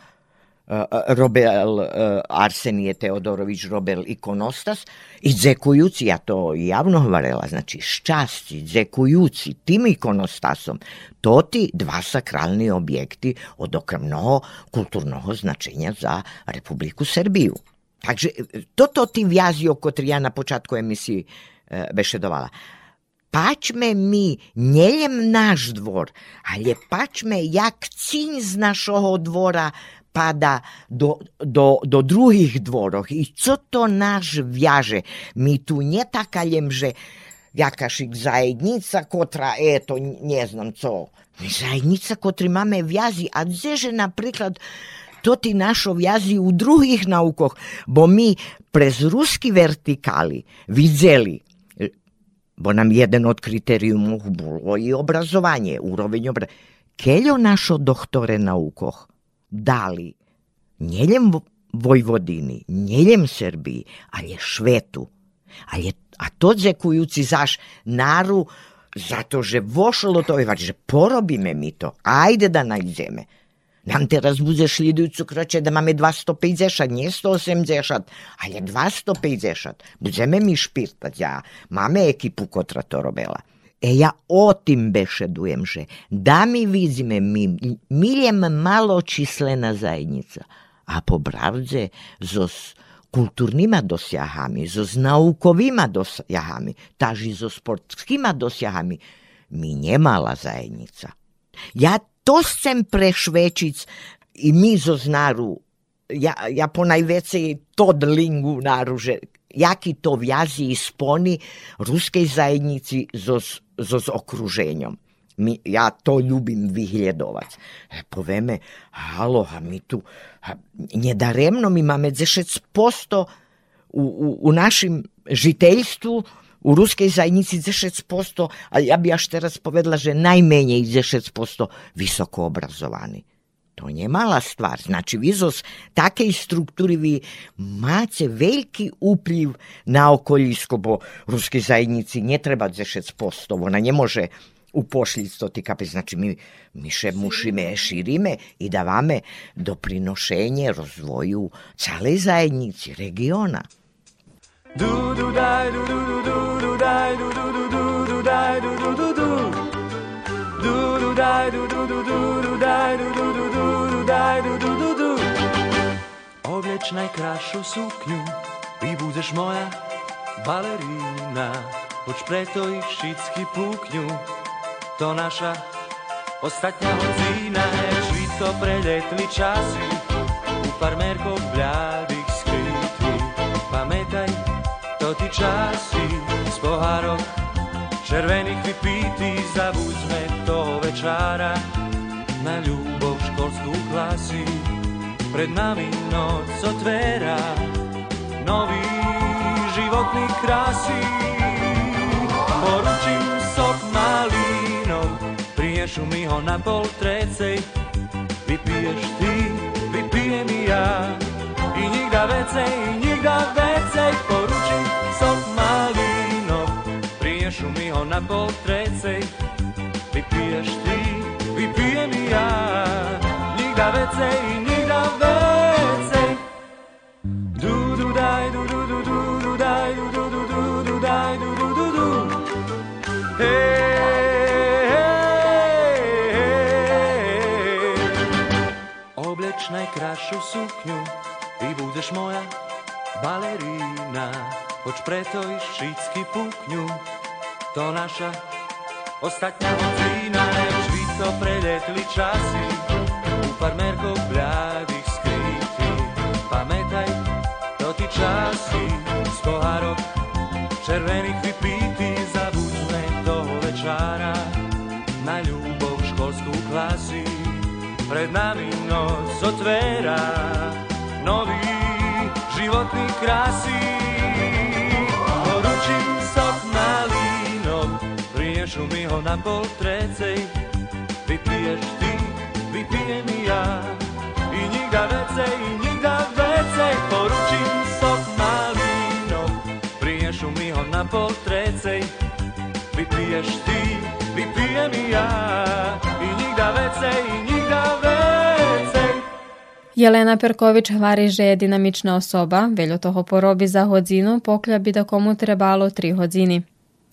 Robel Arsenije Teodorović Robel ikonostas i dzekujući, ja to javno hvarela, znači ščasti, dzekujući tim ikonostasom, to ti dva sakralni objekti od okremnoho kulturnog značenja za Republiku Srbiju. Takže toto ti vjazi oko ja na počatku emisiji e, bešedovala. Pačme mi, njeljem naš dvor, ali pačme jak cinj z našoho dvora pada do, do, do druhých dvorov. I co to náš viaže? My tu netakaljem, že jakašik zajednica, kotra, eto, ne znam co. Zajednica, kotri máme vjazi, a dzeže napríklad to ti našo vjazi u druhých naukoch, bo mi prez ruski vertikali vidzeli bo nam jeden od kriterijumov bolo i obrazovanje, uroveň obrazovanja. Keľo našo doktore naukoh dali njeljem Vojvodini, njeljem Srbiji, ali je Švetu. Ali je, a to zekujući zaš naru, zato že vošlo to, že porobi me mi to, ajde da najdziemy. Nam teraz bude szli kroče da mame 250, nije 180, ale 250. Będziemy mi špirtat, pa ja mame ekipu, kotra to robela. E ja o tim bešedujem, že da mi vidíme, mi miljem maločislena zajednica, a po pravdze so kulturnýma dosiahami, so naukovými dosiahami, taži so sportskými dosiahami, mi nemala zajednica. Ja to chcem prešvečiť i mi zo znaru, ja, ja po najvecej to dlingu naru, že jaki to vjazi i sponi ruskej zajednici so so s okruženjom. Mi, ja to ljubim vyhľadovať. Povieme, halo, a my tu, a, nedaremno my máme 10% u, u, u našim žiteljstvu, u ruskej zajednici 10%, a ja bi až teraz povedala, že najmenej 10% visoko obrazovani. To nie mala stvar. Znači, vi zo takej struktúry vy máte veľký vplyv na okolísko, bo ruskej zajednici netreba 10 postov. Ona nemôže upošliť to ty kapy. Znači, my, my še musíme, širíme i dávame doprinošenje rozvoju celej zajednici, regiona. Du, du, daj, du, du, du, du, du, daj, du, du, du, du, du, daj, du, du, du, du. Du, du, daj, du, du, du, Obleč najkrajšiu sukňu, ty budeš moja balerína. Poď preto ich všichni púkňu, to naša ostatňa hodzína. Švítko preletli časy, u farmérkov bľadých skrytí. Pamätaj, to ty časy z pohárok červených vypítí, zabudsme toho večára na ľubov školskú klasy. Pred nami noc otvára nový životný krásy. Poručím sok malínov, prinešu mi ho na pol trecej. Vypiješ ty, vypijem ja, i nikda vecej, i nikda vecej. Poručím sok malínov, prinešu mi ho na pol trecej. Vypiješ ty, vypijem ja, nikda vecej, i nikda. najkraszą suknią i budeš moja balerina. Choć preto i szicki pukniu, to nasza ostatnia odrina. Lecz to preletli czasy, u farmerko blaj. Pamätaj, to ty časy z pohárok červených vypítí. Zabudme toho večára na ľubov školskú klasy. Pred nami noc otvára nový životný krásy. Poručím sok malínov, prinešu mi ho na pol trecej. Vypiješ ty, vypijem ja, i nikda vecej, WC Poručim sok malinom Priješ u ho na pol trecej Vi piješ ti, vi pijem i ja. I njigda WC, i njigda WC. Jelena Perković vari že je dinamična osoba, veljo toho porobi za hodzinu, poklja bi da komu trebalo tri hodzini.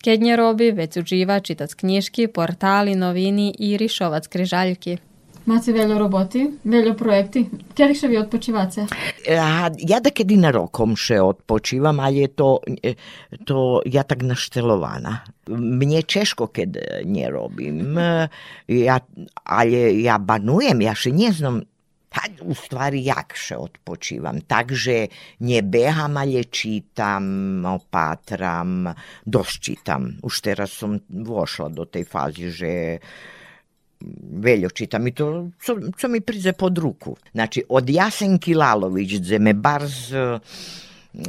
Kednje robi, već uživa čitat knjiški, portali, novini i rišovac križaljki. Máte veľa roboty, veľa projekty. Kedy vi odpočívate? Ja da kedy na rokom še odpočívam, ali je to, to ja tak naštelovana. Mne češko keď nerobím, ja, ali ja banujem, ja še nie znam a u stvari jakše odpočívam. Takže ne beham, ale čitam, opatram, dosť čitam. Už teraz som vošla do tej fázy, že veľo čitam i to, co, co mi prize pod ruku. Znači, od Jasenky Lalović, gde me barz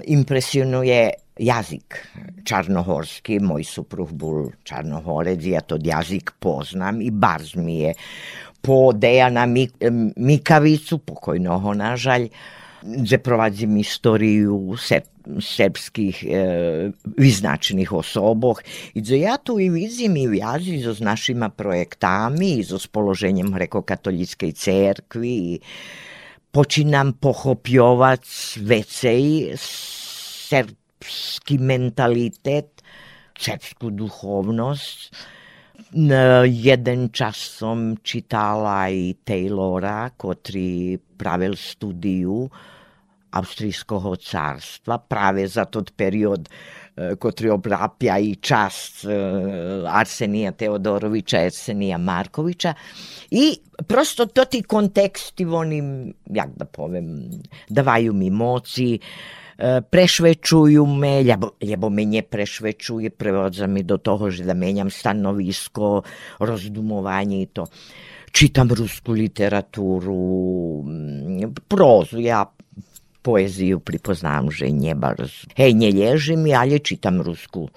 impresionuje jazik čarnohorski, moj supruh bol čarnohorec, ja to jazik poznam i barz mi je po Dejana Mikavicu, pokojnoho nažalj, gde provadzim istoriju ser, serbskih e, vyznačenih osoboh. I gde ja tu i vidim i so s našima projektami i s položenjem Grekokatolickej cerkvi. I počinam pohopjovac vecej serbski mentalitet, serbsku duhovnost, jeden čas som čítala aj Taylora, ktorý pravil studiu Austrijského carstva práve za tot period ktorý obrapja i čast Arsenija Teodorovića, Arsenija Markovića i prosto to ti konteksti onim, jak da povem, davaju mi moci, prešvećuju me, lebo, lebo me ne prešvećuje, prevodza mi do toho, že da menjam stanovisko, rozdumovanje i to. Čitam rusku literaturu, prozu, ja poeziju pripoznam, že ne bar, hej, ne lježim, ali čitam rusku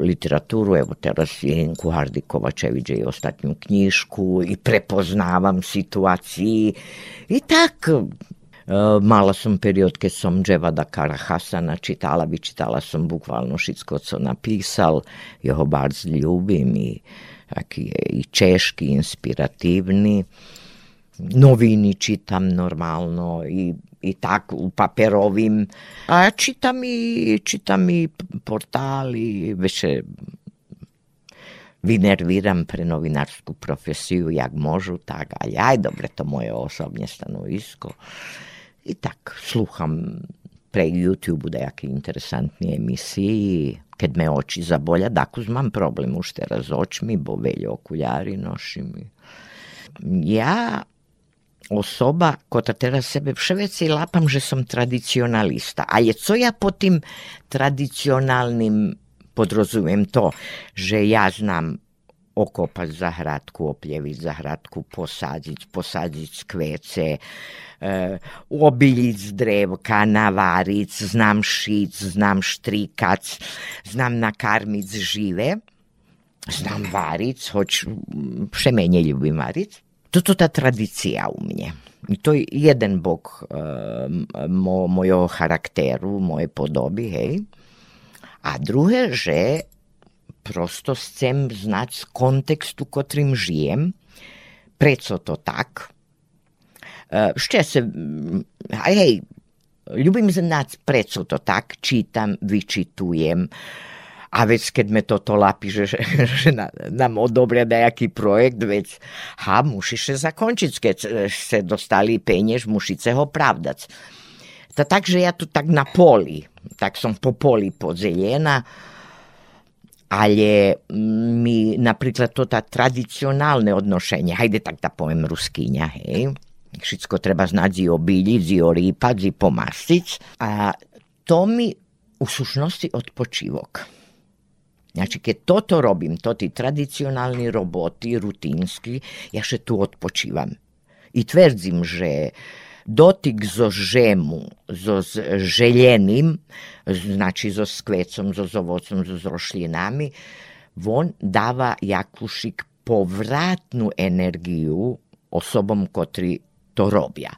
literaturu, evo teraz Hardy Kovačević i ostatnju knjišku i prepoznavam situaciji i tak Mala som period, keď som Dževada Karahasana čitala, vyčítala som bukvalno všetko, co napísal. Jeho bardzo ljubim i aký je i češki, inspiratívny. Noviny čitam normálno i, i tako u paperovim. A ja čitam i, čitam i portali, već vi nerviram pre novinarsku profesiju, jak možu, tak, ali aj dobre, to moje osobnje stanovisko. I tak, sluham pre YouTube-u da jake interesantnije emisiji, kad me oči zabolja, dakle znam problem ušte razočmi, bo velje okuljari nošim. Ja osoba, kota teraz sebe vševeci lapam, že som tradicionalista. A je co ja po tým tradicionálnym podrozumiem to, že ja znam okopať zahradku, opljeviť zahradku, posadiť, posadiť kvece, e, obiliť drevka, navariť, znam šiť, znam štrikac, znam nakarmiť žive, znam variť, hoć všemenje ljubim variť. Toto ta tradicija u mne. To je jeden bok e, mo, mojho charakteru, moje podoby, hej. A druhé, že prosto chcem znať z kontextu, kotrým žijem, prečo to tak. Ešte sa, aj hej, ľubím znať, prečo to tak, čítam, vyčitujem, a veď keď me toto lapí, že, že, [LAUGHS] že nám odobria nejaký projekt, veď ha, musíš sa zakončiť, keď sa dostali peniaž, musíte ho pravdať. To tak, že ja tu tak na poli, tak som po poli podzelená, ale mi napríklad to tá tradicionálne odnošenie, hajde tak da poviem ruskýňa, hej, všetko treba znať zi obiliť, zi orýpať, zi pomasiť a to mi u slušnosti odpočívok. Znači, keď toto robím, to ti tradicionálni roboti, rutinski, ja še tu odpočívam. I tvrdzim, že dotyk zo žemu, zo željenim, znači zo skvecom, zo ovocom, zo rošljenami, on dava jakušik povratnu energiju osobom kotri to robja.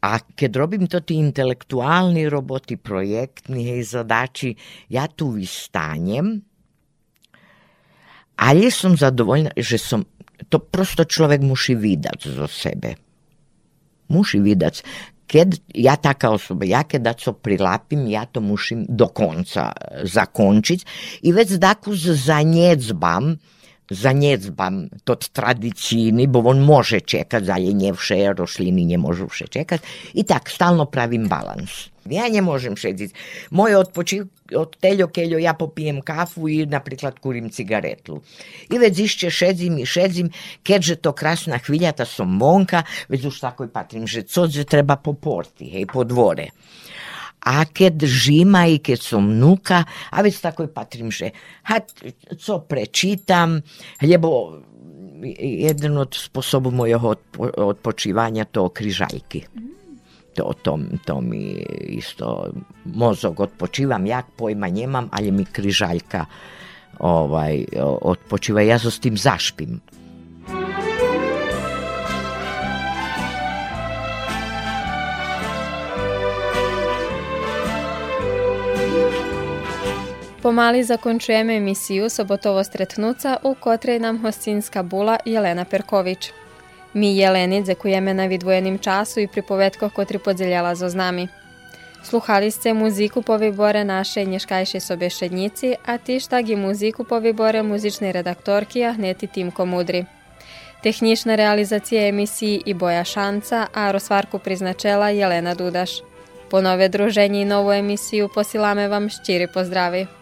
A keď robím to tí intelektuálni roboti, projektní hej, zadači, ja tu vystanem, ale som zadovoljna, že som, to prosto človek musí vydať zo sebe. Muši vidjeti kad ja taka osoba, ja kada co prilapim, ja to mušim do konca zakončiti i već dakle zanjezbam, zanjezbam tot tradicijni, bo on može čekat, ali nje vše rošlini ne može vše čekat i tak stalno pravim balans. Ja ne možem šediti. Moje odpočiv, od teljo keljo ja popijem kafu i napríklad kurim cigaretlu. I već išće šedzim i šedzim, keďže to krasna hviljata som monka, već už tako i patrim, že codze treba poporti, hej, po dvore. A keď žima i keď som nuka, a već tako i patrim, že ha, co prečitam, lebo jeden od sposobu mojho odpočivanja to križaljki. Mm to, to, mi isto mozog odpočivam, jak pojma nemam, ali mi križaljka ovaj, odpočiva. Ja so s tim zašpim. Pomali zakončujemo emisiju Sobotovo stretnuca, u kotrej nam hostinska bula Jelena Perković. Mi Jeleni dzekujemy na vidvojenim času i pripovetko kotri podzieliala zo nami. Sluhali ste muziku po vibore naše nješkajšej sobešednjici, a ti štag i muziku po vibore muzičnej redaktorki Ahneti Timko Mudri. Tehnična realizacija emisiji i Boja Šanca, a Rosvarku priznačela Jelena Dudaš. Po nove druženje i novu emisiju posilame vam ščiri pozdravi.